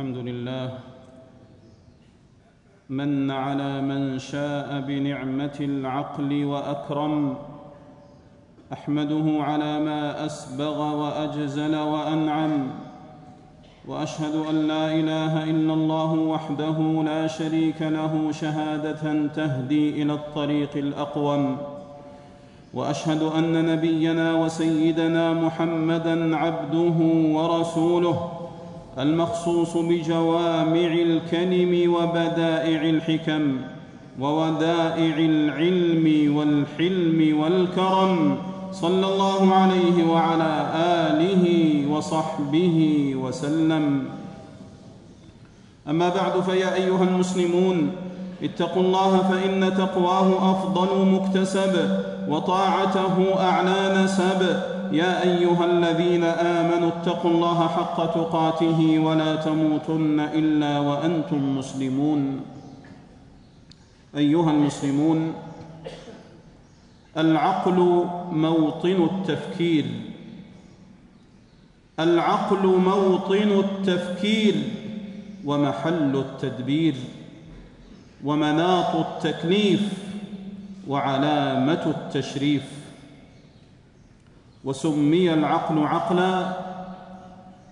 الحمد لله. من على من شاء بنعمة العقل وأكرم أحمده على ما أسبغ وأجزل وأنعم وأشهد أن لا إله إلا الله وحده لا شريك له شهادة تهدي إلى الطريق الأقوم وأشهد أن نبينا وسيدنا محمدا عبده ورسوله المخصوص بجوامع الكلم وبدائع الحكم وودائع العلم والحلم والكرم صلى الله عليه وعلى آله وصحبه وسلم. أما بعد فيا أيها المسلمون اتقوا الله فإن تقواه أفضل مكتسب وطاعته أعلى نسب. يا أيها الذين آمنوا اتقوا الله حق تقاته ولا تموتن إلا وأنتم مسلمون. أيها المسلمون العقل موطن التفكير. العقل موطن التفكير ومحل التدبير. ومناط التكليف وعلامة التشريف. وسمي العقل عقلا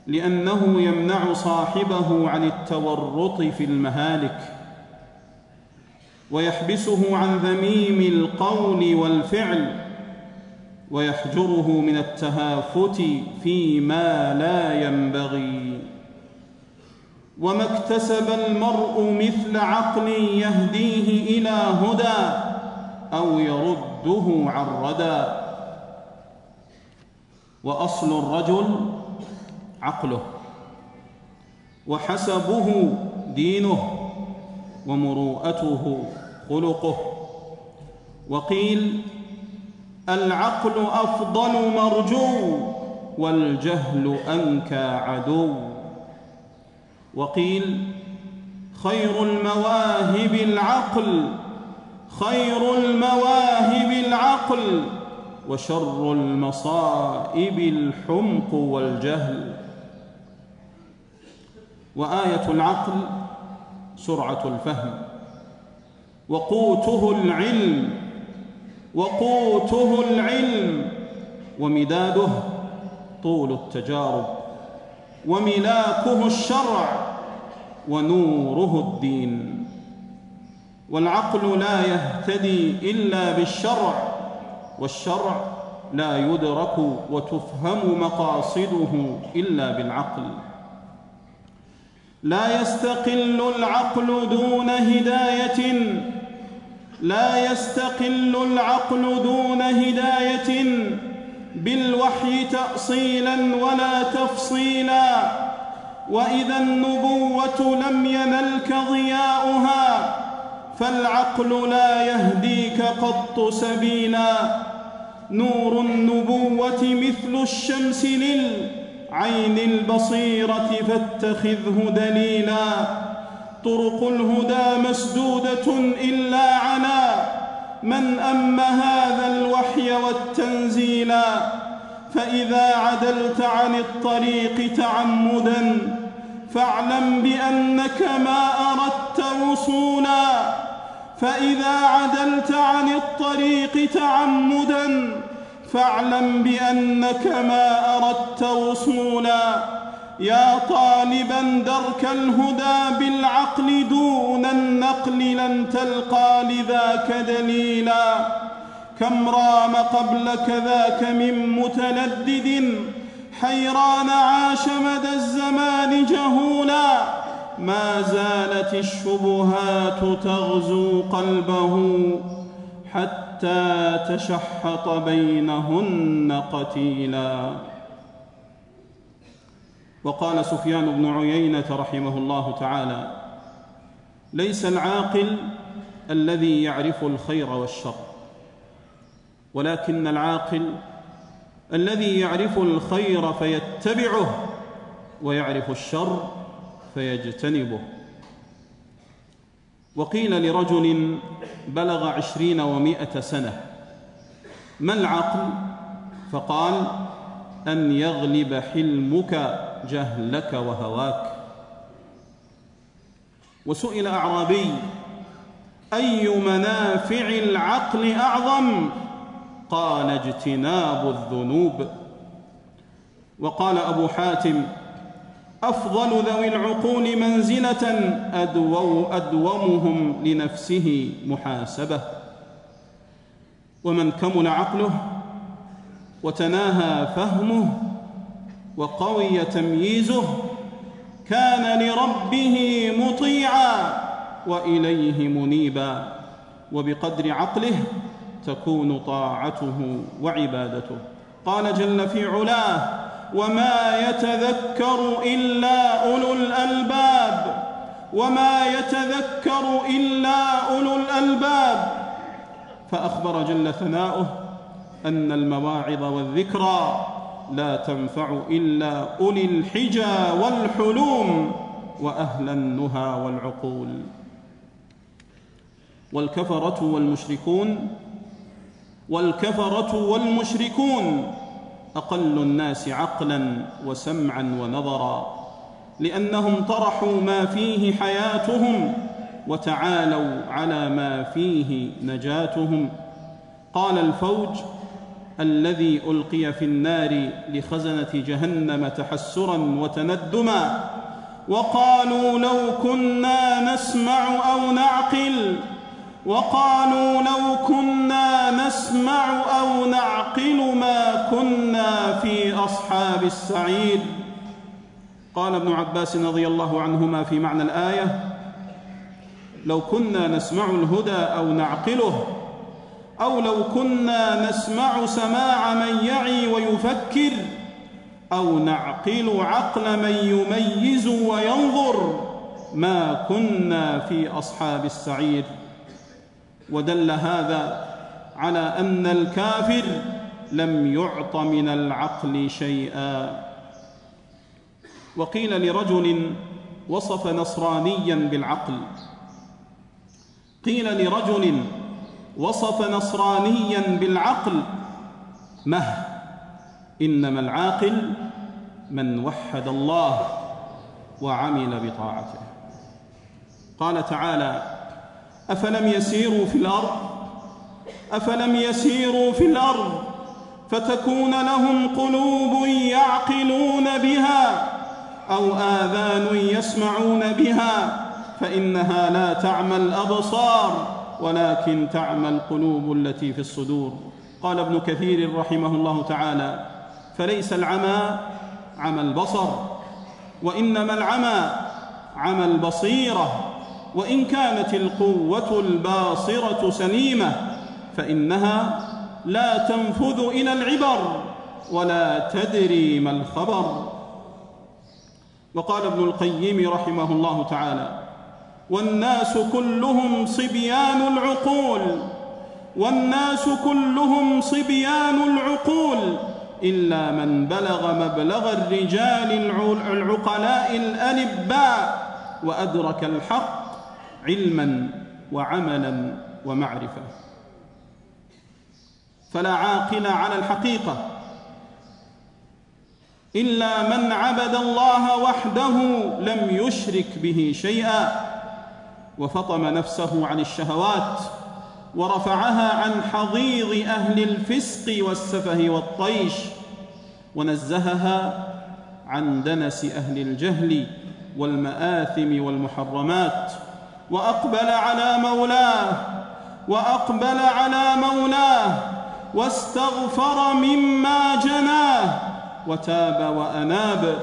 لأنه يمنع صاحبه عن التورط في المهالك ويحبسه عن ذميم القول والفعل ويحجره من التهافت فيما لا ينبغي. وما اكتسب المرء مثل عقل يهديه إلى هدى أو يرده عن ردى. وأصل الرجل عقله وحسبه دينه ومروءته خلقه. وقيل العقل أفضل مرجو والجهل أنكى عدو. وقيل خير المواهب العقل خير المواهب العقل. وشر المصائب الحمق والجهل. وآية العقل سرعة الفهم. وقوته العلم وقوته العلم ومداده طول التجارب. وملاكه الشرع ونوره الدين. والعقل لا يهتدي إلا بالشرع. والشرع لا يدرك وتفهم مقاصده إلا بالعقل. لا يستقل العقل دون هداية. لا يستقل العقل دون هداية. بالوحي تأصيلا ولا تفصيلا. وإذا النبوة لم ينلك ضياؤها فالعقل لا يهديك قط سبيلا. نور النبوة مثل الشمس للعين البصيرة فاتخذه دليلا. طرق الهدى مسدودة إلا على من أم هذا الوحي والتنزيلا فإذا عدلت عن الطريق تعمدا فاعلم بأنك ما أردت وصولا. فإذا عدلت عن الطريق تعمدا فاعلم بأنك ما أردت وصولا. يا طالبا درك الهدى بالعقل دون النقل لن تلقى لذاك دليلا. كم رام قبلك ذاك من متلدد حيران عاش مدى الزمان جهولا. ما زالت الشبهات تغزو قلبه حتى تشحط بينهن قتيلا. وقال سفيان بن عيينة رحمه الله تعالى ليس العاقل الذي يعرف الخير والشر ولكن العاقل الذي يعرف الخير فيتبعه ويعرف الشر فيجتنبه. وقيل لرجل بلغ عشرين ومائة سنة ما العقل؟ فقال أن يغلب حلمك جهلك وهواك. وسئل أعرابي أي منافع العقل أعظم؟ قال اجتناب الذنوب. وقال أبو حاتم أفضل ذوي العقول منزلة أدو أدومهم لنفسه محاسبة. ومن كمل عقله وتناهى فهمه وقوي تمييزه كان لربه مطيعا وإليه منيبا. وبقدر عقله تكون طاعته وعبادته. قال جل في علاه وما يتذكر إلا أولو الألباب. وما يتذكر إلا أولو الألباب. فأخبر جل ثناؤه أن المواعظ والذكرى لا تنفع إلا أولي الحجى والحلوم وأهل النهى والعقول. والكفرة والمشركون والكفرة والمشركون أقل الناس عقلا وسمعا ونظرا لأنهم طرحوا ما فيه حياتهم وتعالوا على ما فيه نجاتهم. قال الفوج الذي ألقي في النار لخزنة جهنم تحسرا وتندما وقالوا لو كنا نسمع أو نعقل وقالوا لو كنا نسمع أو نعقل ما كنا في أصحاب السعير. قال ابن عباس رضي الله عنهما في معنى الآية لو كنا نسمع الهدى أو نعقله أو لو كنا نسمع سماع من يعي ويفكر أو نعقل عقل من يميز وينظر ما كنا في أصحاب السعير. ودل هذا على أن الكافر لم يعط من العقل شيئا. وقيل لرجل وصف نصرانيا بالعقل. قيل لرجل وصف نصرانيا بالعقل مه إنما العاقل من وحد الله وعمل بطاعته. قال تعالى أفلم يسيروا في الأرض؟ أفلم يسيروا في الأرض فتكون لهم قلوب يعقلون بها أو آذان يسمعون بها فإنها لا تعمى الأبصار ولكن تعمى القلوب التي في الصدور. قال ابن كثير رحمه الله تعالى فليس العمى عمى البصر وإنما العمى عمى البصيرة. وإن كانت القوة الباصرة سليمة فإنها لا تنفذ إلى العبر ولا تدري ما الخبر. وقال ابن القيم رحمه الله تعالى والناس كلهم صبيان العقول والناس كلهم صبيان العقول إلا من بلغ مبلغ الرجال العقلاء الالباء وأدرك الحق علما وعملا ومعرفة. فلا عاقل على الحقيقة. إلا من عبد الله وحده لم يشرك به شيئا وفطم نفسه عن الشهوات ورفعها عن حضيض أهل الفسق والسفه والطيش ونزهها عن دنس أهل الجهل والمآثم والمحرمات وأقبل على مولاه وأقبل على مولاه واستغفر مما جناه وتاب وأناب.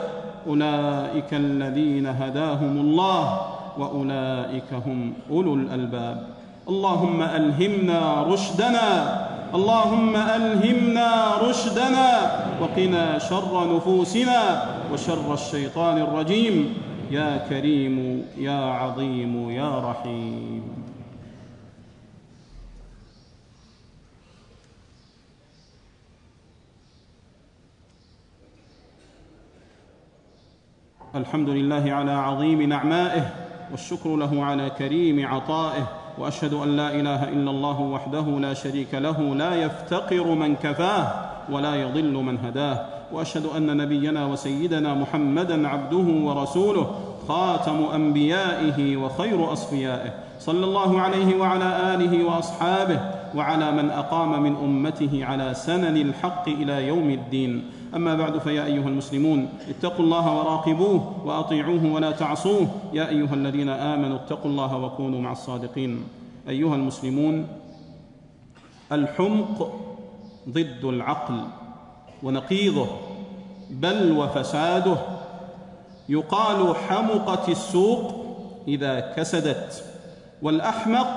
أولئك الذين هداهم الله وأولئك هم أولو الألباب. اللهم ألهمنا رشدنا اللهم ألهمنا رشدنا وقنا شر نفوسنا وشر الشيطان الرجيم. يا كريم يا عظيم يا رحيم. الحمد لله على عظيم نعمائه والشكر له على كريم عطائه وأشهد أن لا إله إلا الله وحده لا شريك له لا يفتقر من كفاه ولا يضل من هداه. وأشهد أن نبينا وسيدنا محمدا عبده ورسوله خاتم أنبيائه وخير أصفيائه. صلى الله عليه وعلى آله وأصحابه وعلى من أقام من أمته على سنن الحق إلى يوم الدين. أما بعد فيا أيها المسلمون اتقوا الله وراقبوه وأطيعوه ولا تعصوه. يا أيها الذين آمنوا اتقوا الله وكونوا مع الصادقين. أيها المسلمون الحمق ضد العقل. ونقيضه بل وفساده. يقال حمقت السوق إذا كسدت والأحمق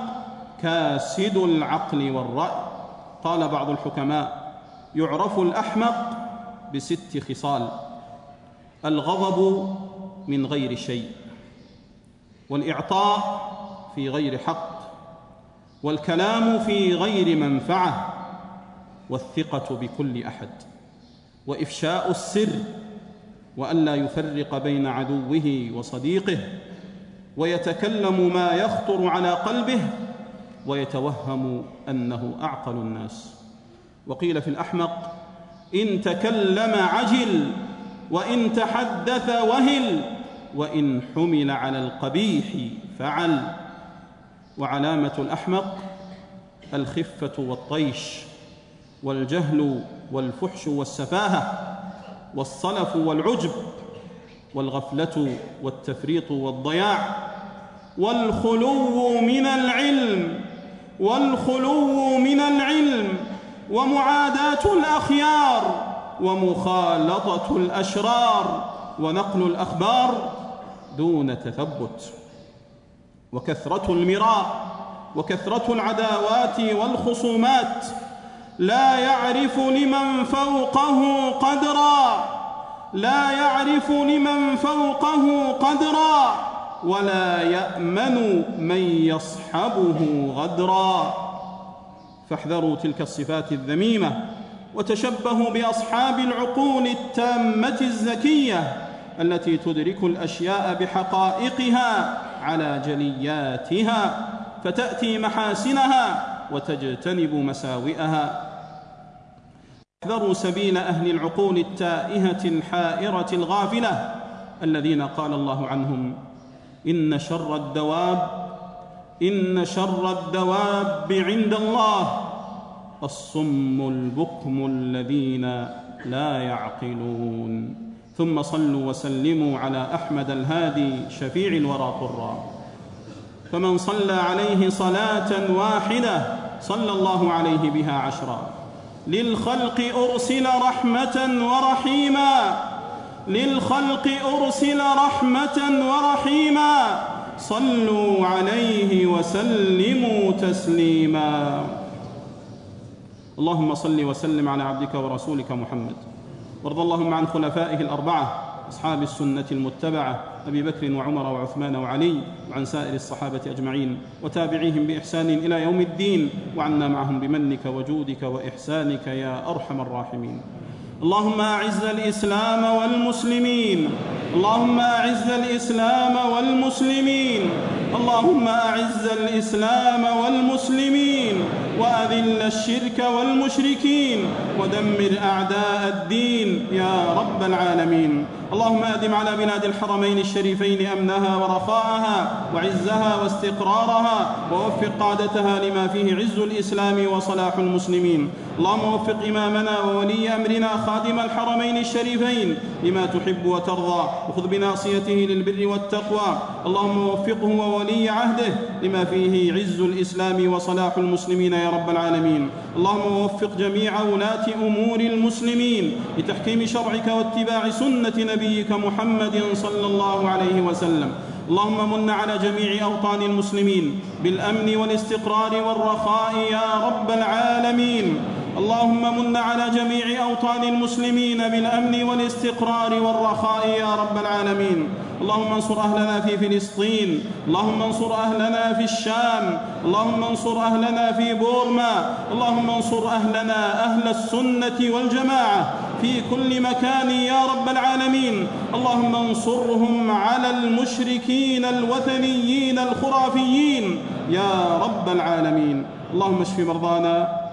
كاسد العقل والرأي. قال بعض الحكماء يعرف الأحمق بست خصال الغضب من غير شيء والإعطاء في غير حق والكلام في غير منفعة والثقة بكل أحد. وإفشاء السر والا يفرق بين عدوه وصديقه ويتكلم ما يخطر على قلبه ويتوهم أنه أعقل الناس. وقيل في الأحمق إن تكلم عجل وإن تحدث وهل وإن حمل على القبيح فعل. وعلامة الأحمق الخفة والطيش والجهل والفحش والسفاهة والصلف والعجب والغفلة والتفريط والضياع والخلو من العلم والخلو من العلم ومعاداة الأخيار ومخالطة الأشرار ونقل الأخبار دون تثبت وكثرة المراء وكثرة العداوات والخصومات لا يعرف لمن فوقه قدرا. لا يعرف لمن فوقه قدرا. ولا يأمن من يصحبه غدرا. فاحذروا تلك الصفات الذميمة وتشبهوا بأصحاب العقول التامة الزكية التي تدرك الأشياء بحقائقها على جلياتها فتأتي محاسنها وتجتنب مساوئها. احذروا سبيل أهل العقول التائهة الحائرة الغافلة الذين قال الله عنهم إن شر الدواب إن شر الدواب عند الله الصم البكم الذين لا يعقلون. ثم صلوا وسلموا على أحمد الهادي شفيع الورى قرا فمن صلى عليه صلاة واحدة صلى الله عليه بها عشرا. للخلق أرسل رحمة ورحيما. للخلق أرسل رحمة ورحيما. صلوا عليه وسلموا تسليما. اللهم صل وسلم على عبدك ورسولك محمد. وارض اللهم عن خلفائه الأربعة. أصحاب السنة المتبعة أبي بكر وعمر وعثمان وعلي وعن سائر الصحابة أجمعين وتابعيهم بإحسان إلى يوم الدين وعنا معهم بمنك وجودك وإحسانك يا أرحم الراحمين. اللهم أعز الإسلام والمسلمين. اللهم أعز الإسلام والمسلمين. اللهم أعز الإسلام والمسلمين. وأذل الشرك والمشركين. ودمر أعداء الدين يا رب العالمين. اللهم أدم على بلاد الحرمين الشريفين أمنها ورخاءها وعزها واستقرارها. ووفق قادتها لما فيه عز الإسلام وصلاح المسلمين. اللهم وفق إمامنا وولي أمرنا خادم الحرمين الشريفين لما تحب وترضى وخذ بناصيته للبر والتقوى. اللهم وفقه وولي عهده لما فيه عز الإسلام وصلاح المسلمين يا رب العالمين. اللهم وفق جميع ولاة أمور المسلمين لتحكيم شرعك واتباع سنة نبيك محمد صلى الله عليه وسلم. اللهم من على جميع أوطان المسلمين بالأمن والاستقرار والرخاء يا رب العالمين. اللهم من على جميع أوطان المسلمين بالأمن والاستقرار والرخاء يا رب العالمين. اللهم انصر أهلنا في فلسطين. اللهم انصر أهلنا في الشام. اللهم انصر أهلنا في بورما. اللهم انصر أهلنا أهل السنة والجماعة في كل مكان يا رب العالمين. اللهم انصرهم على المشركين الوثنيين الخرافيين يا رب العالمين. اللهم اشف مرضانا.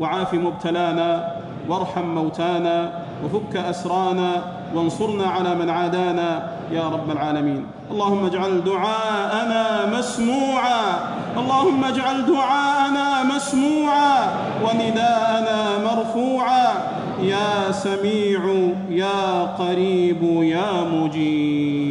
وعاف مبتلانا وارحم موتانا وفك أسرانا وانصرنا على من عادانا يا رب العالمين. اللهم اجعل دعاءنا مسموعا. اللهم اجعل دعاءنا مسموعا. ونداءنا مرفوعا. يا سميع يا قريب يا مجيب.